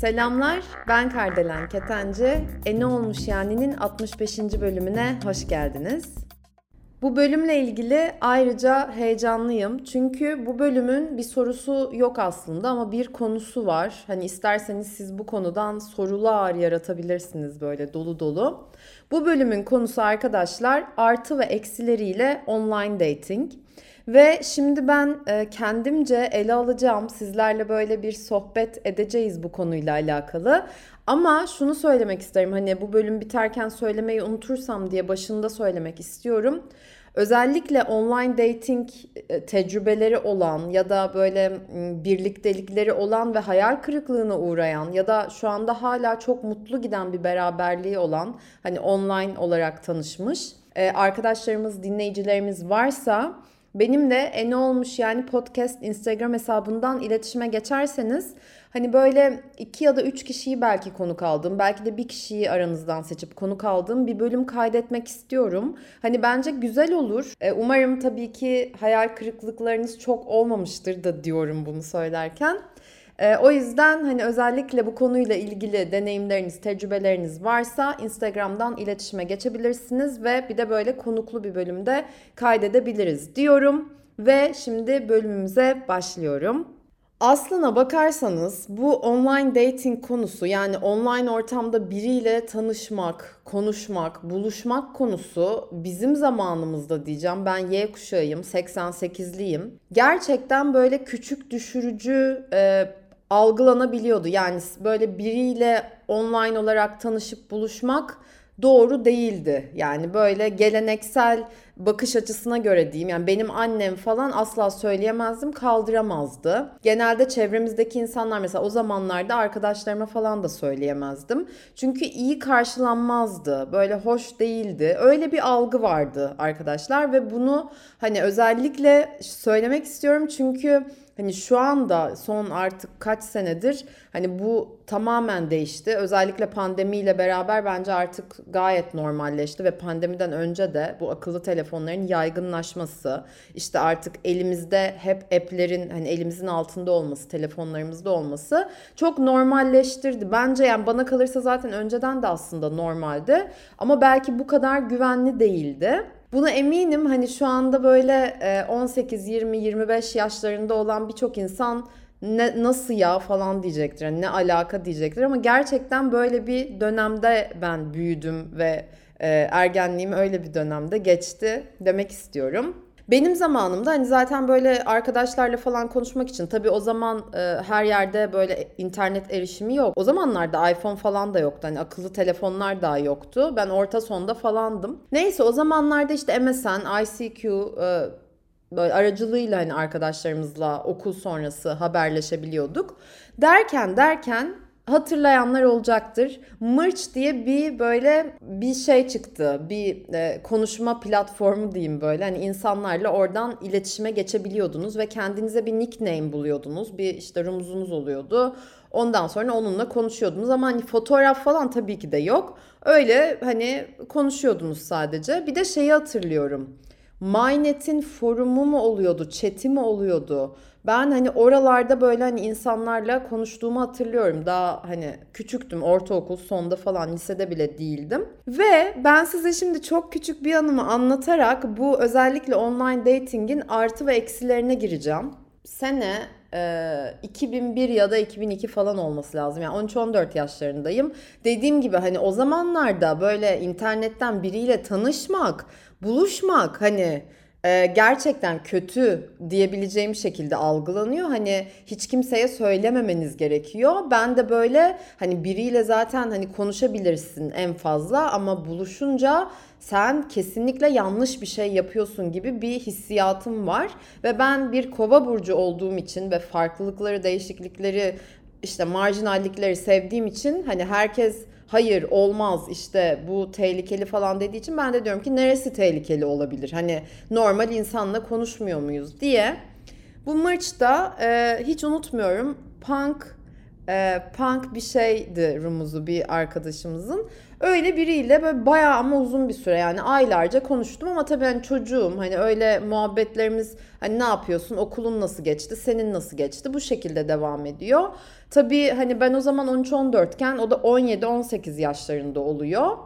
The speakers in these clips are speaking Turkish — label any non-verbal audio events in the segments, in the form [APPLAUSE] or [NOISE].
Selamlar, ben Kardelen Ketenci. E ne olmuş yani'nin 65. bölümüne hoş geldiniz. Bu bölümle ilgili ayrıca heyecanlıyım. Çünkü bu bölümün bir sorusu yok aslında ama bir konusu var. Hani isterseniz siz bu konudan sorular yaratabilirsiniz böyle dolu dolu. Bu bölümün konusu arkadaşlar artı ve eksileriyle online dating. Ve şimdi ben e, kendimce ele alacağım. Sizlerle böyle bir sohbet edeceğiz bu konuyla alakalı. Ama şunu söylemek isterim. Hani bu bölüm biterken söylemeyi unutursam diye başında söylemek istiyorum. Özellikle online dating e, tecrübeleri olan ya da böyle birliktelikleri olan ve hayal kırıklığına uğrayan ya da şu anda hala çok mutlu giden bir beraberliği olan hani online olarak tanışmış e, arkadaşlarımız, dinleyicilerimiz varsa Benimle e ne olmuş yani podcast Instagram hesabından iletişime geçerseniz hani böyle iki ya da üç kişiyi belki konuk aldım. Belki de bir kişiyi aranızdan seçip konuk aldığım bir bölüm kaydetmek istiyorum. Hani bence güzel olur. E, umarım tabii ki hayal kırıklıklarınız çok olmamıştır da diyorum bunu söylerken. E, o yüzden hani özellikle bu konuyla ilgili deneyimleriniz, tecrübeleriniz varsa Instagram'dan iletişime geçebilirsiniz ve bir de böyle konuklu bir bölümde kaydedebiliriz diyorum. Ve şimdi bölümümüze başlıyorum. Aslına bakarsanız bu online dating konusu yani online ortamda biriyle tanışmak, konuşmak, buluşmak konusu bizim zamanımızda diyeceğim. Ben Y kuşağıyım, 88'liyim. Gerçekten böyle küçük düşürücü e, algılanabiliyordu. Yani böyle biriyle online olarak tanışıp buluşmak doğru değildi. Yani böyle geleneksel bakış açısına göre diyeyim. Yani benim annem falan asla söyleyemezdim, kaldıramazdı. Genelde çevremizdeki insanlar mesela o zamanlarda arkadaşlarıma falan da söyleyemezdim. Çünkü iyi karşılanmazdı. Böyle hoş değildi. Öyle bir algı vardı arkadaşlar ve bunu hani özellikle söylemek istiyorum çünkü hani şu anda son artık kaç senedir hani bu tamamen değişti. Özellikle pandemiyle beraber bence artık gayet normalleşti ve pandemiden önce de bu akıllı telefonların yaygınlaşması, işte artık elimizde hep app'lerin hani elimizin altında olması, telefonlarımızda olması çok normalleştirdi. Bence yani bana kalırsa zaten önceden de aslında normaldi ama belki bu kadar güvenli değildi. Buna eminim hani şu anda böyle 18, 20, 25 yaşlarında olan birçok insan ne nasıl ya falan diyecektir. Yani ne alaka diyecektir ama gerçekten böyle bir dönemde ben büyüdüm ve e, ergenliğim öyle bir dönemde geçti demek istiyorum. Benim zamanımda hani zaten böyle arkadaşlarla falan konuşmak için tabii o zaman e, her yerde böyle internet erişimi yok. O zamanlarda iPhone falan da yoktu. Hani akıllı telefonlar daha yoktu. Ben orta sonda falandım. Neyse o zamanlarda işte MSN, ICQ, e, böyle aracılığıyla hani arkadaşlarımızla okul sonrası haberleşebiliyorduk. Derken derken hatırlayanlar olacaktır. Merch diye bir böyle bir şey çıktı. Bir e, konuşma platformu diyeyim böyle. Hani insanlarla oradan iletişime geçebiliyordunuz ve kendinize bir nickname buluyordunuz. Bir işte rumuzunuz oluyordu. Ondan sonra onunla konuşuyordunuz ama hani fotoğraf falan tabii ki de yok. Öyle hani konuşuyordunuz sadece. Bir de şeyi hatırlıyorum. MyNet'in forumu mu oluyordu, chat'i mi oluyordu? Ben hani oralarda böyle hani insanlarla konuştuğumu hatırlıyorum. Daha hani küçüktüm, ortaokul sonda falan lisede bile değildim. Ve ben size şimdi çok küçük bir anımı anlatarak bu özellikle online dating'in artı ve eksilerine gireceğim. Sene e, 2001 ya da 2002 falan olması lazım. Yani 13-14 yaşlarındayım. Dediğim gibi hani o zamanlarda böyle internetten biriyle tanışmak, buluşmak hani e, gerçekten kötü diyebileceğim şekilde algılanıyor. Hani hiç kimseye söylememeniz gerekiyor. Ben de böyle hani biriyle zaten hani konuşabilirsin en fazla ama buluşunca sen kesinlikle yanlış bir şey yapıyorsun gibi bir hissiyatım var ve ben bir kova burcu olduğum için ve farklılıkları, değişiklikleri işte marjinallikleri sevdiğim için hani herkes hayır olmaz işte bu tehlikeli falan dediği için ben de diyorum ki neresi tehlikeli olabilir? Hani normal insanla konuşmuyor muyuz diye. Bu maçta e, hiç unutmuyorum punk e, punk bir şeydi rumuzu bir arkadaşımızın. Öyle biriyle böyle bayağı ama uzun bir süre yani aylarca konuştum ama tabii hani çocuğum hani öyle muhabbetlerimiz hani ne yapıyorsun okulun nasıl geçti senin nasıl geçti bu şekilde devam ediyor. Tabii hani ben o zaman 13-14 iken o da 17-18 yaşlarında oluyor.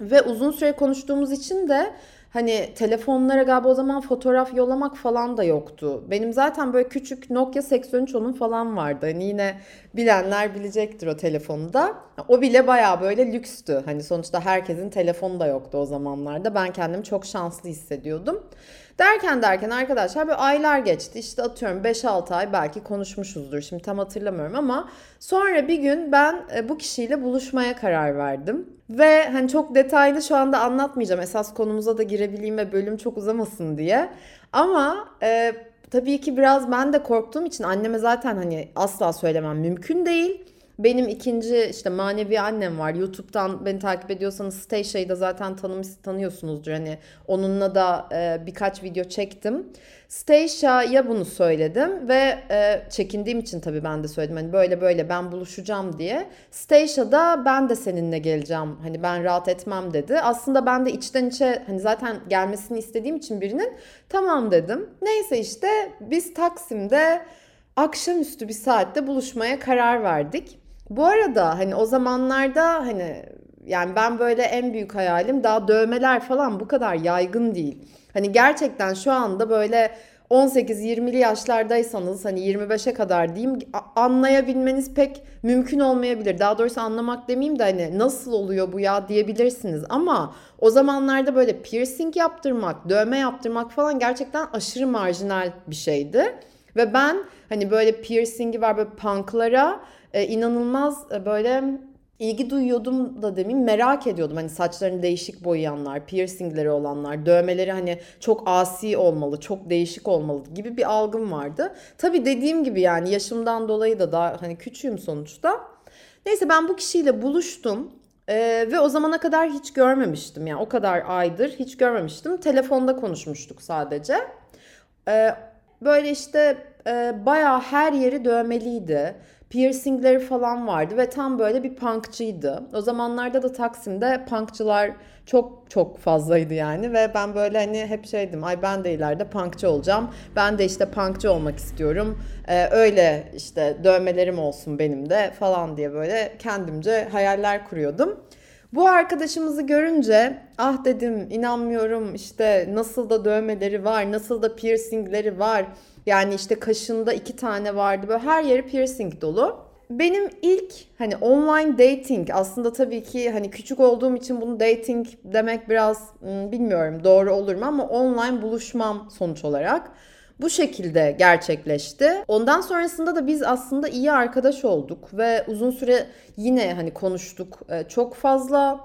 Ve uzun süre konuştuğumuz için de Hani telefonlara galiba o zaman fotoğraf yollamak falan da yoktu. Benim zaten böyle küçük Nokia 81310'um falan vardı. Hani yine bilenler bilecektir o telefonu da. O bile baya böyle lükstü. Hani sonuçta herkesin telefonu da yoktu o zamanlarda. Ben kendimi çok şanslı hissediyordum. Derken derken arkadaşlar böyle aylar geçti. İşte atıyorum 5-6 ay belki konuşmuşuzdur. Şimdi tam hatırlamıyorum ama sonra bir gün ben e, bu kişiyle buluşmaya karar verdim. Ve hani çok detaylı şu anda anlatmayacağım. Esas konumuza da girebileyim ve bölüm çok uzamasın diye. Ama e, tabii ki biraz ben de korktuğum için anneme zaten hani asla söylemem mümkün değil. Benim ikinci işte manevi annem var. YouTube'dan beni takip ediyorsanız Staysha'yı da zaten tanımış, tanıyorsunuzdur. Hani onunla da e, birkaç video çektim. Staysha'ya bunu söyledim ve e, çekindiğim için tabii ben de söyledim. Hani böyle böyle ben buluşacağım diye. Staysha'da ben de seninle geleceğim. Hani ben rahat etmem dedi. Aslında ben de içten içe hani zaten gelmesini istediğim için birinin tamam dedim. Neyse işte biz Taksim'de akşamüstü bir saatte buluşmaya karar verdik. Bu arada hani o zamanlarda hani yani ben böyle en büyük hayalim daha dövmeler falan bu kadar yaygın değil. Hani gerçekten şu anda böyle 18-20'li yaşlardaysanız hani 25'e kadar diyeyim anlayabilmeniz pek mümkün olmayabilir. Daha doğrusu anlamak demeyeyim de hani nasıl oluyor bu ya diyebilirsiniz. Ama o zamanlarda böyle piercing yaptırmak, dövme yaptırmak falan gerçekten aşırı marjinal bir şeydi. Ve ben hani böyle piercingi var böyle punklara e, inanılmaz e, böyle ilgi duyuyordum da demeyeyim merak ediyordum. Hani saçlarını değişik boyayanlar, piercingleri olanlar, dövmeleri hani çok asi olmalı, çok değişik olmalı gibi bir algım vardı. Tabii dediğim gibi yani yaşımdan dolayı da daha hani küçüğüm sonuçta. Neyse ben bu kişiyle buluştum. Ee, ve o zamana kadar hiç görmemiştim yani o kadar aydır hiç görmemiştim. Telefonda konuşmuştuk sadece. Ee, böyle işte e, bayağı her yeri dövmeliydi piercingleri falan vardı ve tam böyle bir punkçıydı. O zamanlarda da Taksim'de punkçılar çok çok fazlaydı yani ve ben böyle hani hep şeydim ay ben de ileride punkçı olacağım. Ben de işte punkçı olmak istiyorum. Ee, öyle işte dövmelerim olsun benim de falan diye böyle kendimce hayaller kuruyordum. Bu arkadaşımızı görünce ah dedim inanmıyorum işte nasıl da dövmeleri var, nasıl da piercingleri var. Yani işte kaşında iki tane vardı. Böyle her yeri piercing dolu. Benim ilk hani online dating aslında tabii ki hani küçük olduğum için bunu dating demek biraz hmm, bilmiyorum doğru olur mu ama online buluşmam sonuç olarak bu şekilde gerçekleşti. Ondan sonrasında da biz aslında iyi arkadaş olduk ve uzun süre yine hani konuştuk. Ee, çok fazla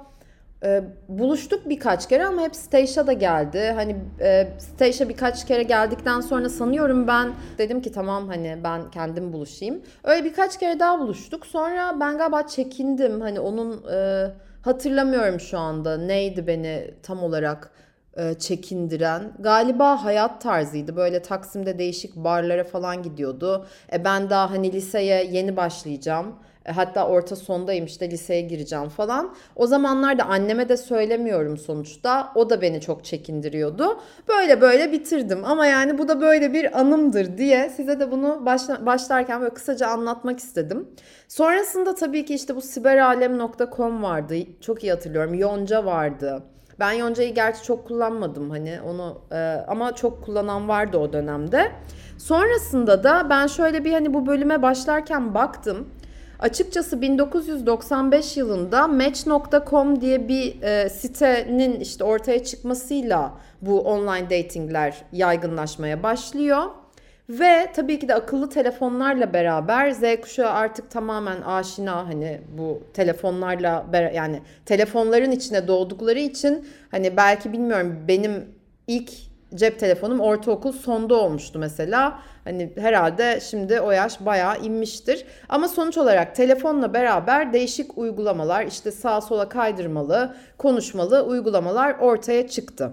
e, buluştuk birkaç kere ama hep Stacia da geldi. Hani e, Stacia birkaç kere geldikten sonra sanıyorum ben dedim ki tamam hani ben kendim buluşayım. Öyle birkaç kere daha buluştuk. Sonra ben galiba çekindim. Hani onun e, hatırlamıyorum şu anda neydi beni tam olarak e, çekindiren. Galiba hayat tarzıydı. Böyle Taksim'de değişik barlara falan gidiyordu. E, ben daha hani liseye yeni başlayacağım. E, hatta orta sondayım işte liseye gireceğim falan. O zamanlarda anneme de söylemiyorum sonuçta. O da beni çok çekindiriyordu. Böyle böyle bitirdim ama yani bu da böyle bir anımdır diye size de bunu başla, başlarken böyle kısaca anlatmak istedim. Sonrasında tabii ki işte bu siberalem.com vardı. Çok iyi hatırlıyorum. Yonca vardı. Ben Yonca'yı gerçi çok kullanmadım hani onu e, ama çok kullanan vardı o dönemde. Sonrasında da ben şöyle bir hani bu bölüme başlarken baktım. Açıkçası 1995 yılında Match.com diye bir e, sitenin işte ortaya çıkmasıyla bu online datingler yaygınlaşmaya başlıyor. Ve tabii ki de akıllı telefonlarla beraber Z kuşağı artık tamamen aşina hani bu telefonlarla yani telefonların içine doğdukları için hani belki bilmiyorum benim ilk cep telefonum ortaokul sonda olmuştu mesela. Hani herhalde şimdi o yaş bayağı inmiştir. Ama sonuç olarak telefonla beraber değişik uygulamalar işte sağa sola kaydırmalı, konuşmalı uygulamalar ortaya çıktı.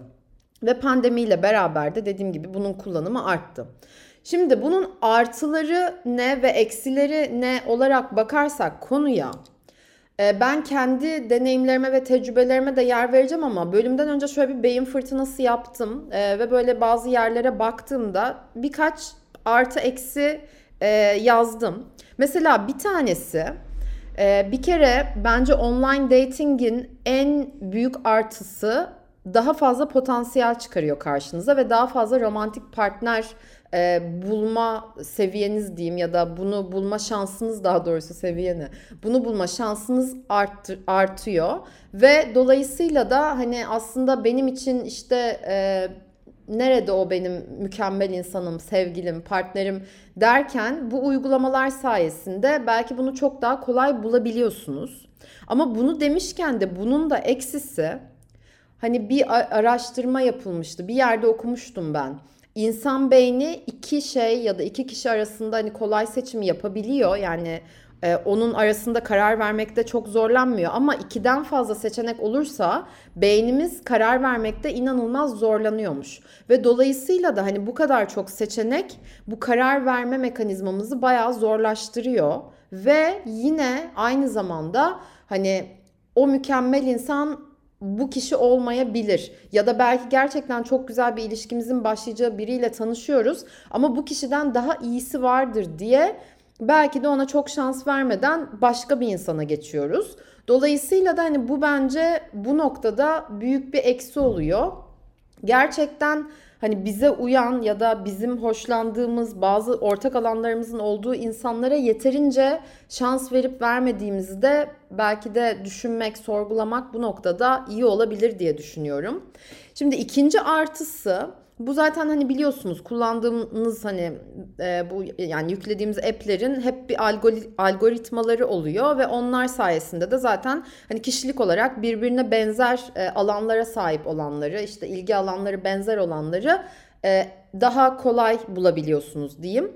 Ve pandemiyle beraber de dediğim gibi bunun kullanımı arttı. Şimdi bunun artıları ne ve eksileri ne olarak bakarsak konuya ben kendi deneyimlerime ve tecrübelerime de yer vereceğim ama bölümden önce şöyle bir beyin fırtınası yaptım e, ve böyle bazı yerlere baktığımda birkaç artı eksi e, yazdım. Mesela bir tanesi bir kere bence online dating'in en büyük artısı daha fazla potansiyel çıkarıyor karşınıza ve daha fazla romantik partner e, bulma seviyeniz diyeyim ya da bunu bulma şansınız daha doğrusu seviyeni bunu bulma şansınız arttır, artıyor ve dolayısıyla da hani aslında benim için işte e, nerede o benim mükemmel insanım, sevgilim, partnerim derken bu uygulamalar sayesinde belki bunu çok daha kolay bulabiliyorsunuz. Ama bunu demişken de bunun da eksisi hani bir araştırma yapılmıştı. Bir yerde okumuştum ben. İnsan beyni iki şey ya da iki kişi arasında hani kolay seçimi yapabiliyor. Yani e, onun arasında karar vermekte çok zorlanmıyor. Ama ikiden fazla seçenek olursa beynimiz karar vermekte inanılmaz zorlanıyormuş. Ve dolayısıyla da hani bu kadar çok seçenek bu karar verme mekanizmamızı bayağı zorlaştırıyor. Ve yine aynı zamanda hani o mükemmel insan bu kişi olmayabilir ya da belki gerçekten çok güzel bir ilişkimizin başlayacağı biriyle tanışıyoruz ama bu kişiden daha iyisi vardır diye belki de ona çok şans vermeden başka bir insana geçiyoruz. Dolayısıyla da hani bu bence bu noktada büyük bir eksi oluyor. Gerçekten hani bize uyan ya da bizim hoşlandığımız bazı ortak alanlarımızın olduğu insanlara yeterince şans verip vermediğimizi de belki de düşünmek, sorgulamak bu noktada iyi olabilir diye düşünüyorum. Şimdi ikinci artısı bu zaten hani biliyorsunuz kullandığımız hani e, bu yani yüklediğimiz app'lerin hep bir algoritmaları oluyor ve onlar sayesinde de zaten hani kişilik olarak birbirine benzer e, alanlara sahip olanları işte ilgi alanları benzer olanları e, daha kolay bulabiliyorsunuz diyeyim.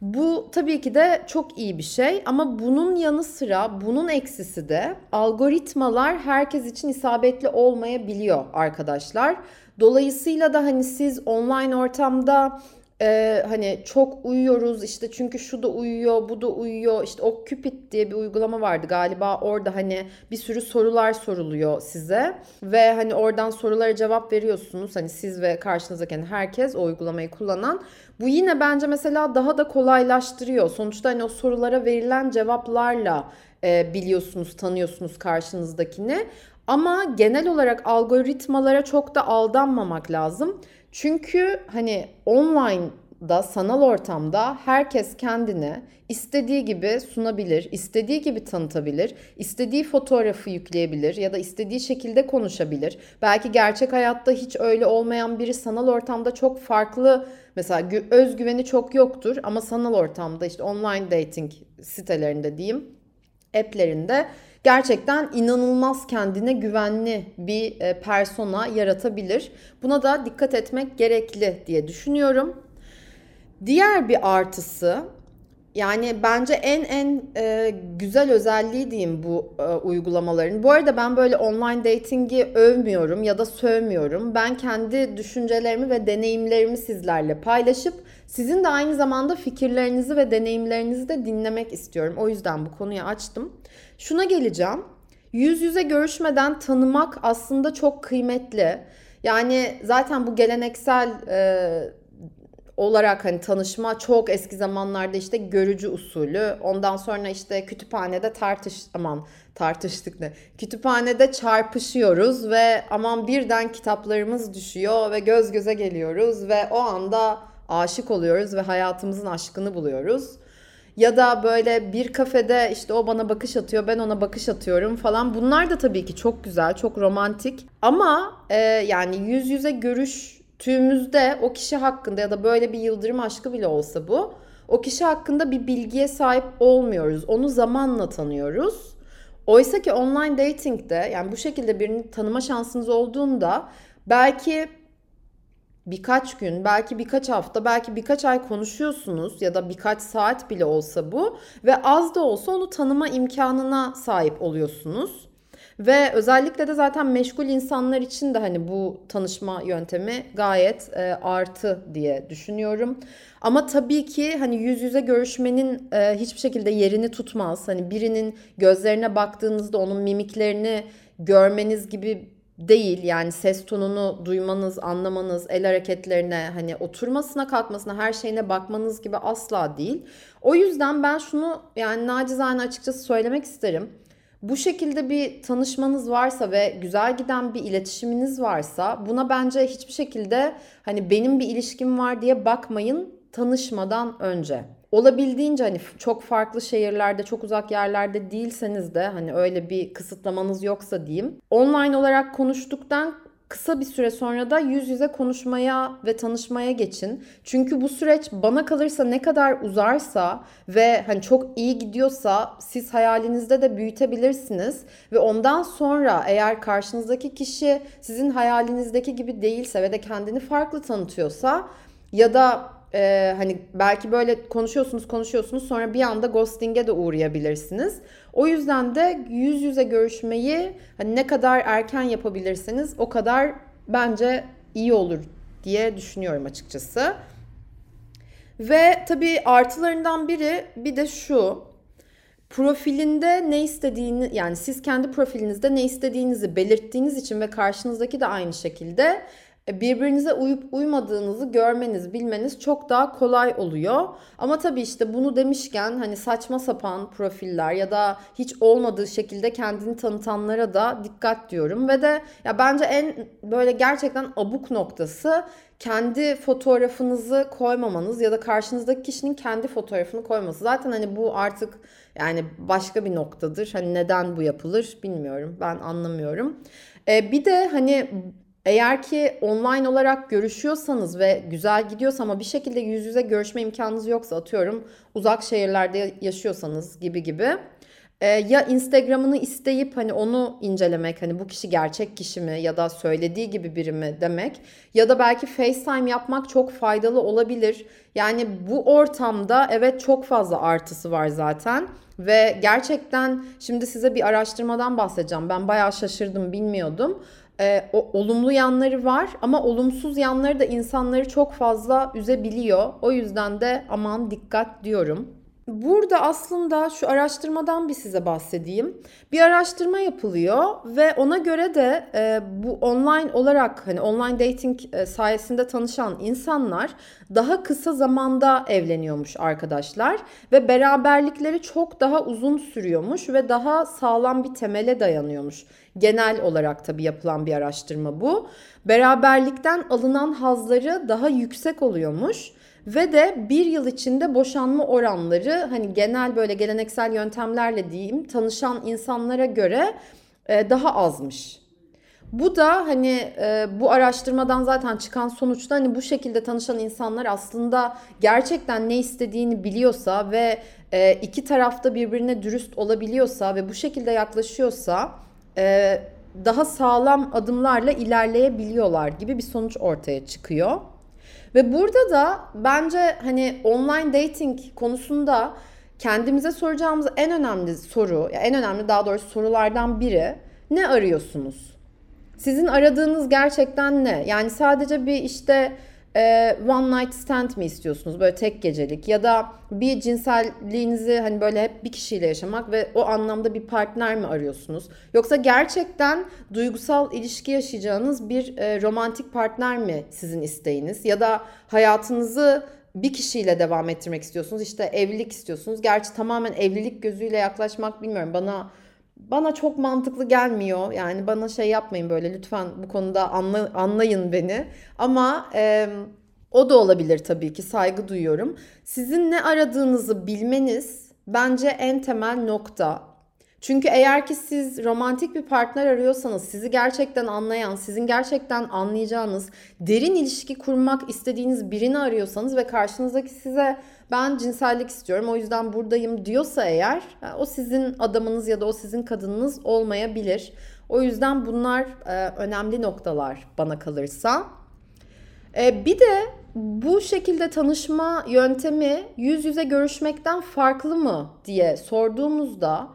Bu tabii ki de çok iyi bir şey ama bunun yanı sıra bunun eksisi de algoritmalar herkes için isabetli olmayabiliyor arkadaşlar. Dolayısıyla da hani siz online ortamda e, hani çok uyuyoruz işte çünkü şu da uyuyor bu da uyuyor işte o Cupid diye bir uygulama vardı galiba orada hani bir sürü sorular soruluyor size ve hani oradan sorulara cevap veriyorsunuz. Hani siz ve karşınızdaki yani herkes o uygulamayı kullanan. Bu yine bence mesela daha da kolaylaştırıyor. Sonuçta hani o sorulara verilen cevaplarla e, biliyorsunuz tanıyorsunuz karşınızdakini ama genel olarak algoritmalara çok da aldanmamak lazım. Çünkü hani online'da, sanal ortamda herkes kendini istediği gibi sunabilir, istediği gibi tanıtabilir, istediği fotoğrafı yükleyebilir ya da istediği şekilde konuşabilir. Belki gerçek hayatta hiç öyle olmayan biri sanal ortamda çok farklı mesela özgüveni çok yoktur ama sanal ortamda işte online dating sitelerinde diyeyim app'lerinde gerçekten inanılmaz kendine güvenli bir e, persona yaratabilir. Buna da dikkat etmek gerekli diye düşünüyorum. Diğer bir artısı yani bence en en e, güzel özelliği diyeyim bu e, uygulamaların. Bu arada ben böyle online dating'i övmüyorum ya da sövmüyorum. Ben kendi düşüncelerimi ve deneyimlerimi sizlerle paylaşıp sizin de aynı zamanda fikirlerinizi ve deneyimlerinizi de dinlemek istiyorum. O yüzden bu konuyu açtım. Şuna geleceğim. Yüz yüze görüşmeden tanımak aslında çok kıymetli. Yani zaten bu geleneksel e, olarak hani tanışma çok eski zamanlarda işte görücü usulü. Ondan sonra işte kütüphanede tartış aman tartıştık ne? Kütüphanede çarpışıyoruz ve aman birden kitaplarımız düşüyor ve göz göze geliyoruz ve o anda aşık oluyoruz ve hayatımızın aşkını buluyoruz. Ya da böyle bir kafede işte o bana bakış atıyor ben ona bakış atıyorum falan. Bunlar da tabii ki çok güzel, çok romantik. Ama e, yani yüz yüze görüştüğümüzde o kişi hakkında ya da böyle bir yıldırım aşkı bile olsa bu. O kişi hakkında bir bilgiye sahip olmuyoruz. Onu zamanla tanıyoruz. Oysa ki online dating'de yani bu şekilde birini tanıma şansınız olduğunda belki birkaç gün, belki birkaç hafta, belki birkaç ay konuşuyorsunuz ya da birkaç saat bile olsa bu ve az da olsa onu tanıma imkanına sahip oluyorsunuz. Ve özellikle de zaten meşgul insanlar için de hani bu tanışma yöntemi gayet e, artı diye düşünüyorum. Ama tabii ki hani yüz yüze görüşmenin e, hiçbir şekilde yerini tutmaz. Hani birinin gözlerine baktığınızda onun mimiklerini görmeniz gibi değil. Yani ses tonunu duymanız, anlamanız, el hareketlerine hani oturmasına kalkmasına her şeyine bakmanız gibi asla değil. O yüzden ben şunu yani nacizane açıkçası söylemek isterim. Bu şekilde bir tanışmanız varsa ve güzel giden bir iletişiminiz varsa buna bence hiçbir şekilde hani benim bir ilişkim var diye bakmayın tanışmadan önce. Olabildiğince hani çok farklı şehirlerde, çok uzak yerlerde değilseniz de hani öyle bir kısıtlamanız yoksa diyeyim. Online olarak konuştuktan kısa bir süre sonra da yüz yüze konuşmaya ve tanışmaya geçin. Çünkü bu süreç bana kalırsa ne kadar uzarsa ve hani çok iyi gidiyorsa siz hayalinizde de büyütebilirsiniz ve ondan sonra eğer karşınızdaki kişi sizin hayalinizdeki gibi değilse ve de kendini farklı tanıtıyorsa ya da e, hani belki böyle konuşuyorsunuz konuşuyorsunuz sonra bir anda ghosting'e de uğrayabilirsiniz. O yüzden de yüz yüze görüşmeyi hani ne kadar erken yapabilirsiniz o kadar bence iyi olur diye düşünüyorum açıkçası. Ve tabii artılarından biri bir de şu. Profilinde ne istediğini yani siz kendi profilinizde ne istediğinizi belirttiğiniz için ve karşınızdaki de aynı şekilde birbirinize uyup uymadığınızı görmeniz, bilmeniz çok daha kolay oluyor. Ama tabii işte bunu demişken hani saçma sapan profiller ya da hiç olmadığı şekilde kendini tanıtanlara da dikkat diyorum ve de ya bence en böyle gerçekten abuk noktası kendi fotoğrafınızı koymamanız ya da karşınızdaki kişinin kendi fotoğrafını koyması. Zaten hani bu artık yani başka bir noktadır. Hani neden bu yapılır bilmiyorum. Ben anlamıyorum. Ee, bir de hani eğer ki online olarak görüşüyorsanız ve güzel gidiyorsa ama bir şekilde yüz yüze görüşme imkanınız yoksa atıyorum uzak şehirlerde yaşıyorsanız gibi gibi e, ya Instagram'ını isteyip hani onu incelemek hani bu kişi gerçek kişi mi ya da söylediği gibi biri mi demek ya da belki FaceTime yapmak çok faydalı olabilir. Yani bu ortamda evet çok fazla artısı var zaten ve gerçekten şimdi size bir araştırmadan bahsedeceğim. Ben bayağı şaşırdım bilmiyordum e, o, olumlu yanları var ama olumsuz yanları da insanları çok fazla üzebiliyor. O yüzden de aman dikkat diyorum. Burada aslında şu araştırmadan bir size bahsedeyim. Bir araştırma yapılıyor ve ona göre de e, bu online olarak hani online dating e, sayesinde tanışan insanlar daha kısa zamanda evleniyormuş arkadaşlar ve beraberlikleri çok daha uzun sürüyormuş ve daha sağlam bir temele dayanıyormuş. Genel olarak tabii yapılan bir araştırma bu. Beraberlikten alınan hazları daha yüksek oluyormuş. Ve de bir yıl içinde boşanma oranları hani genel böyle geleneksel yöntemlerle diyeyim tanışan insanlara göre e, daha azmış. Bu da hani e, bu araştırmadan zaten çıkan sonuçta hani bu şekilde tanışan insanlar aslında gerçekten ne istediğini biliyorsa ve e, iki tarafta birbirine dürüst olabiliyorsa ve bu şekilde yaklaşıyorsa e, daha sağlam adımlarla ilerleyebiliyorlar gibi bir sonuç ortaya çıkıyor. Ve burada da bence hani online dating konusunda kendimize soracağımız en önemli soru, en önemli daha doğrusu sorulardan biri ne arıyorsunuz? Sizin aradığınız gerçekten ne? Yani sadece bir işte e, one night stand mi istiyorsunuz böyle tek gecelik ya da bir cinselliğinizi hani böyle hep bir kişiyle yaşamak ve o anlamda bir partner mi arıyorsunuz? Yoksa gerçekten duygusal ilişki yaşayacağınız bir e, romantik partner mi sizin isteğiniz ya da hayatınızı bir kişiyle devam ettirmek istiyorsunuz. işte evlilik istiyorsunuz. Gerçi tamamen evlilik gözüyle yaklaşmak bilmiyorum bana bana çok mantıklı gelmiyor. Yani bana şey yapmayın böyle lütfen bu konuda anla, anlayın beni. Ama e, o da olabilir tabii ki saygı duyuyorum. Sizin ne aradığınızı bilmeniz bence en temel nokta. Çünkü eğer ki siz romantik bir partner arıyorsanız, sizi gerçekten anlayan, sizin gerçekten anlayacağınız, derin ilişki kurmak istediğiniz birini arıyorsanız ve karşınızdaki size ben cinsellik istiyorum o yüzden buradayım diyorsa eğer o sizin adamınız ya da o sizin kadınınız olmayabilir. O yüzden bunlar e, önemli noktalar bana kalırsa. E, bir de bu şekilde tanışma yöntemi yüz yüze görüşmekten farklı mı diye sorduğumuzda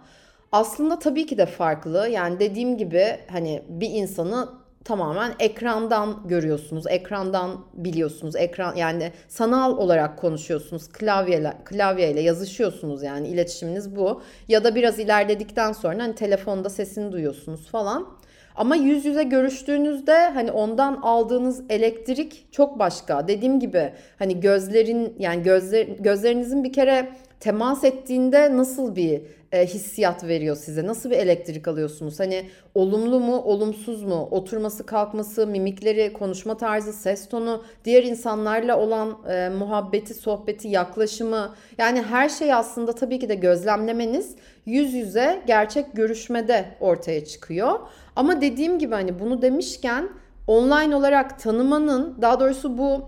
Aslında tabii ki de farklı. Yani dediğim gibi hani bir insanı tamamen ekrandan görüyorsunuz. Ekrandan biliyorsunuz. Ekran yani sanal olarak konuşuyorsunuz. Klavyeyle klavyeyle yazışıyorsunuz yani iletişiminiz bu. Ya da biraz ilerledikten sonra hani telefonda sesini duyuyorsunuz falan. Ama yüz yüze görüştüğünüzde hani ondan aldığınız elektrik çok başka. Dediğim gibi hani gözlerin yani gözler gözlerinizin bir kere temas ettiğinde nasıl bir e, hissiyat veriyor size? Nasıl bir elektrik alıyorsunuz? Hani olumlu mu, olumsuz mu? Oturması, kalkması, mimikleri, konuşma tarzı, ses tonu, diğer insanlarla olan e, muhabbeti, sohbeti, yaklaşımı. Yani her şey aslında tabii ki de gözlemlemeniz yüz yüze gerçek görüşmede ortaya çıkıyor. Ama dediğim gibi hani bunu demişken online olarak tanımanın daha doğrusu bu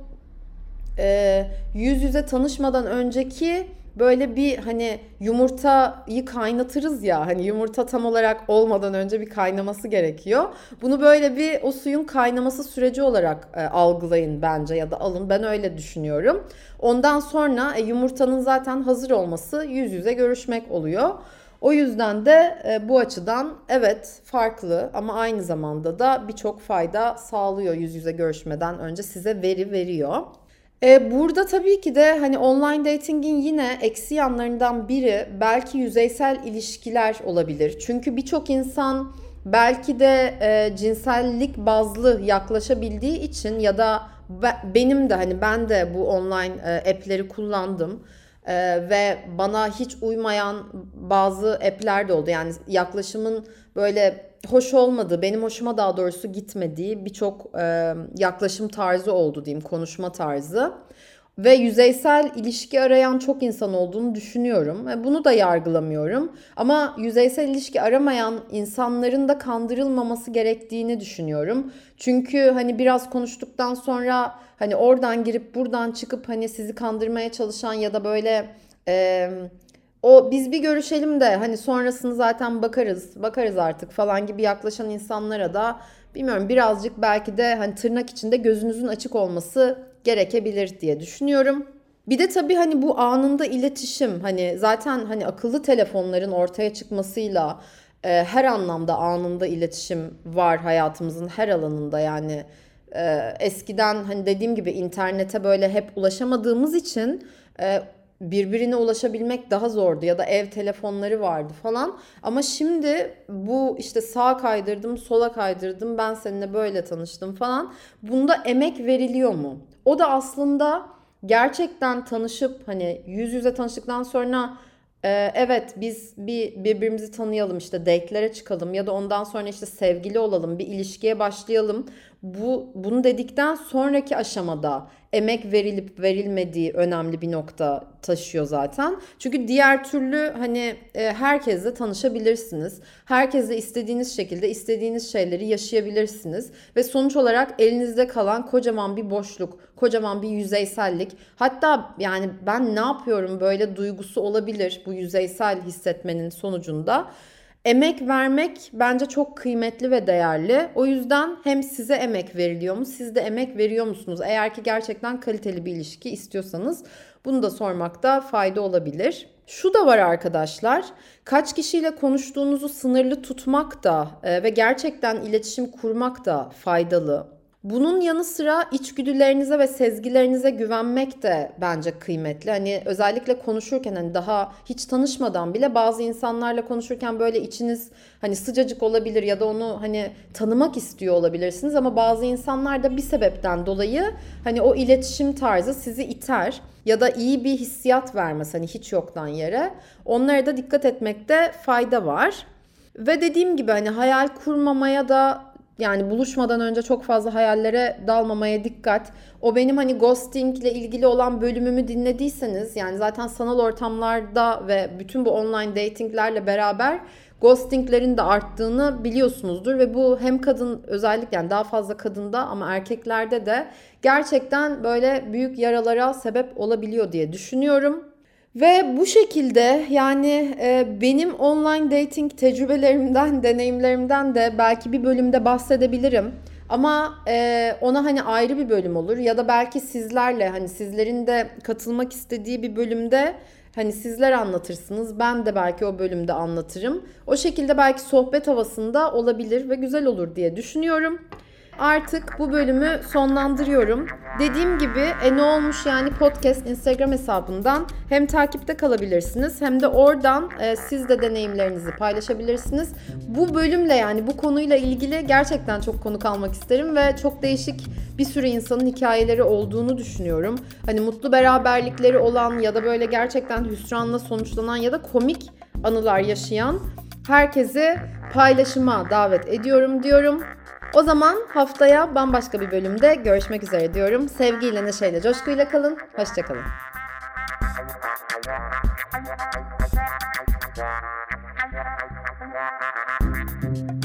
e, yüz yüze tanışmadan önceki böyle bir hani yumurtayı kaynatırız ya hani yumurta tam olarak olmadan önce bir kaynaması gerekiyor. Bunu böyle bir o suyun kaynaması süreci olarak e, algılayın bence ya da alın ben öyle düşünüyorum. Ondan sonra e, yumurtanın zaten hazır olması yüz yüze görüşmek oluyor. O yüzden de e, bu açıdan evet farklı ama aynı zamanda da birçok fayda sağlıyor yüz yüze görüşmeden önce size veri veriyor. E, burada tabii ki de hani online datingin yine eksi yanlarından biri belki yüzeysel ilişkiler olabilir. Çünkü birçok insan belki de e, cinsellik bazlı yaklaşabildiği için ya da be, benim de hani ben de bu online e, app'leri kullandım. Ee, ve bana hiç uymayan bazı app'ler de oldu. Yani yaklaşımın böyle hoş olmadığı, benim hoşuma daha doğrusu gitmediği birçok e, yaklaşım tarzı oldu diyeyim, konuşma tarzı. Ve yüzeysel ilişki arayan çok insan olduğunu düşünüyorum. E, bunu da yargılamıyorum. Ama yüzeysel ilişki aramayan insanların da kandırılmaması gerektiğini düşünüyorum. Çünkü hani biraz konuştuktan sonra hani oradan girip buradan çıkıp hani sizi kandırmaya çalışan ya da böyle e, o biz bir görüşelim de hani sonrasını zaten bakarız bakarız artık falan gibi yaklaşan insanlara da bilmiyorum birazcık belki de hani tırnak içinde gözünüzün açık olması gerekebilir diye düşünüyorum. Bir de tabii hani bu anında iletişim hani zaten hani akıllı telefonların ortaya çıkmasıyla e, her anlamda anında iletişim var hayatımızın her alanında yani e, eskiden hani dediğim gibi internete böyle hep ulaşamadığımız için e, birbirine ulaşabilmek daha zordu ya da ev telefonları vardı falan. Ama şimdi bu işte sağa kaydırdım, sola kaydırdım, ben seninle böyle tanıştım falan. Bunda emek veriliyor mu? O da aslında gerçekten tanışıp hani yüz yüze tanıştıktan sonra e, evet biz bir birbirimizi tanıyalım işte date'lere çıkalım ya da ondan sonra işte sevgili olalım bir ilişkiye başlayalım. Bu bunu dedikten sonraki aşamada emek verilip verilmediği önemli bir nokta taşıyor zaten. Çünkü diğer türlü hani e, herkesle tanışabilirsiniz. Herkesle istediğiniz şekilde istediğiniz şeyleri yaşayabilirsiniz ve sonuç olarak elinizde kalan kocaman bir boşluk, kocaman bir yüzeysellik. Hatta yani ben ne yapıyorum böyle duygusu olabilir bu yüzeysel hissetmenin sonucunda. Emek vermek bence çok kıymetli ve değerli. O yüzden hem size emek veriliyor mu, siz de emek veriyor musunuz? Eğer ki gerçekten kaliteli bir ilişki istiyorsanız bunu da sormakta fayda olabilir. Şu da var arkadaşlar. Kaç kişiyle konuştuğunuzu sınırlı tutmak da e, ve gerçekten iletişim kurmak da faydalı. Bunun yanı sıra içgüdülerinize ve sezgilerinize güvenmek de bence kıymetli. Hani özellikle konuşurken hani daha hiç tanışmadan bile bazı insanlarla konuşurken böyle içiniz hani sıcacık olabilir ya da onu hani tanımak istiyor olabilirsiniz ama bazı insanlar da bir sebepten dolayı hani o iletişim tarzı sizi iter ya da iyi bir hissiyat vermez hani hiç yoktan yere. Onlara da dikkat etmekte fayda var. Ve dediğim gibi hani hayal kurmamaya da yani buluşmadan önce çok fazla hayallere dalmamaya dikkat. O benim hani ghosting ile ilgili olan bölümümü dinlediyseniz yani zaten sanal ortamlarda ve bütün bu online datinglerle beraber ghostinglerin de arttığını biliyorsunuzdur ve bu hem kadın özellikle yani daha fazla kadında ama erkeklerde de gerçekten böyle büyük yaralara sebep olabiliyor diye düşünüyorum. Ve bu şekilde yani e, benim online dating tecrübelerimden, [LAUGHS] deneyimlerimden de belki bir bölümde bahsedebilirim. Ama e, ona hani ayrı bir bölüm olur ya da belki sizlerle hani sizlerin de katılmak istediği bir bölümde Hani sizler anlatırsınız. Ben de belki o bölümde anlatırım. O şekilde belki sohbet havasında olabilir ve güzel olur diye düşünüyorum artık bu bölümü sonlandırıyorum. Dediğim gibi e ne olmuş yani podcast Instagram hesabından hem takipte kalabilirsiniz hem de oradan e, siz de deneyimlerinizi paylaşabilirsiniz. Bu bölümle yani bu konuyla ilgili gerçekten çok konu kalmak isterim ve çok değişik bir sürü insanın hikayeleri olduğunu düşünüyorum. Hani mutlu beraberlikleri olan ya da böyle gerçekten hüsranla sonuçlanan ya da komik anılar yaşayan herkesi paylaşıma davet ediyorum diyorum. O zaman haftaya bambaşka bir bölümde görüşmek üzere diyorum. Sevgiyle, neşeyle, coşkuyla kalın. Hoşçakalın. Thank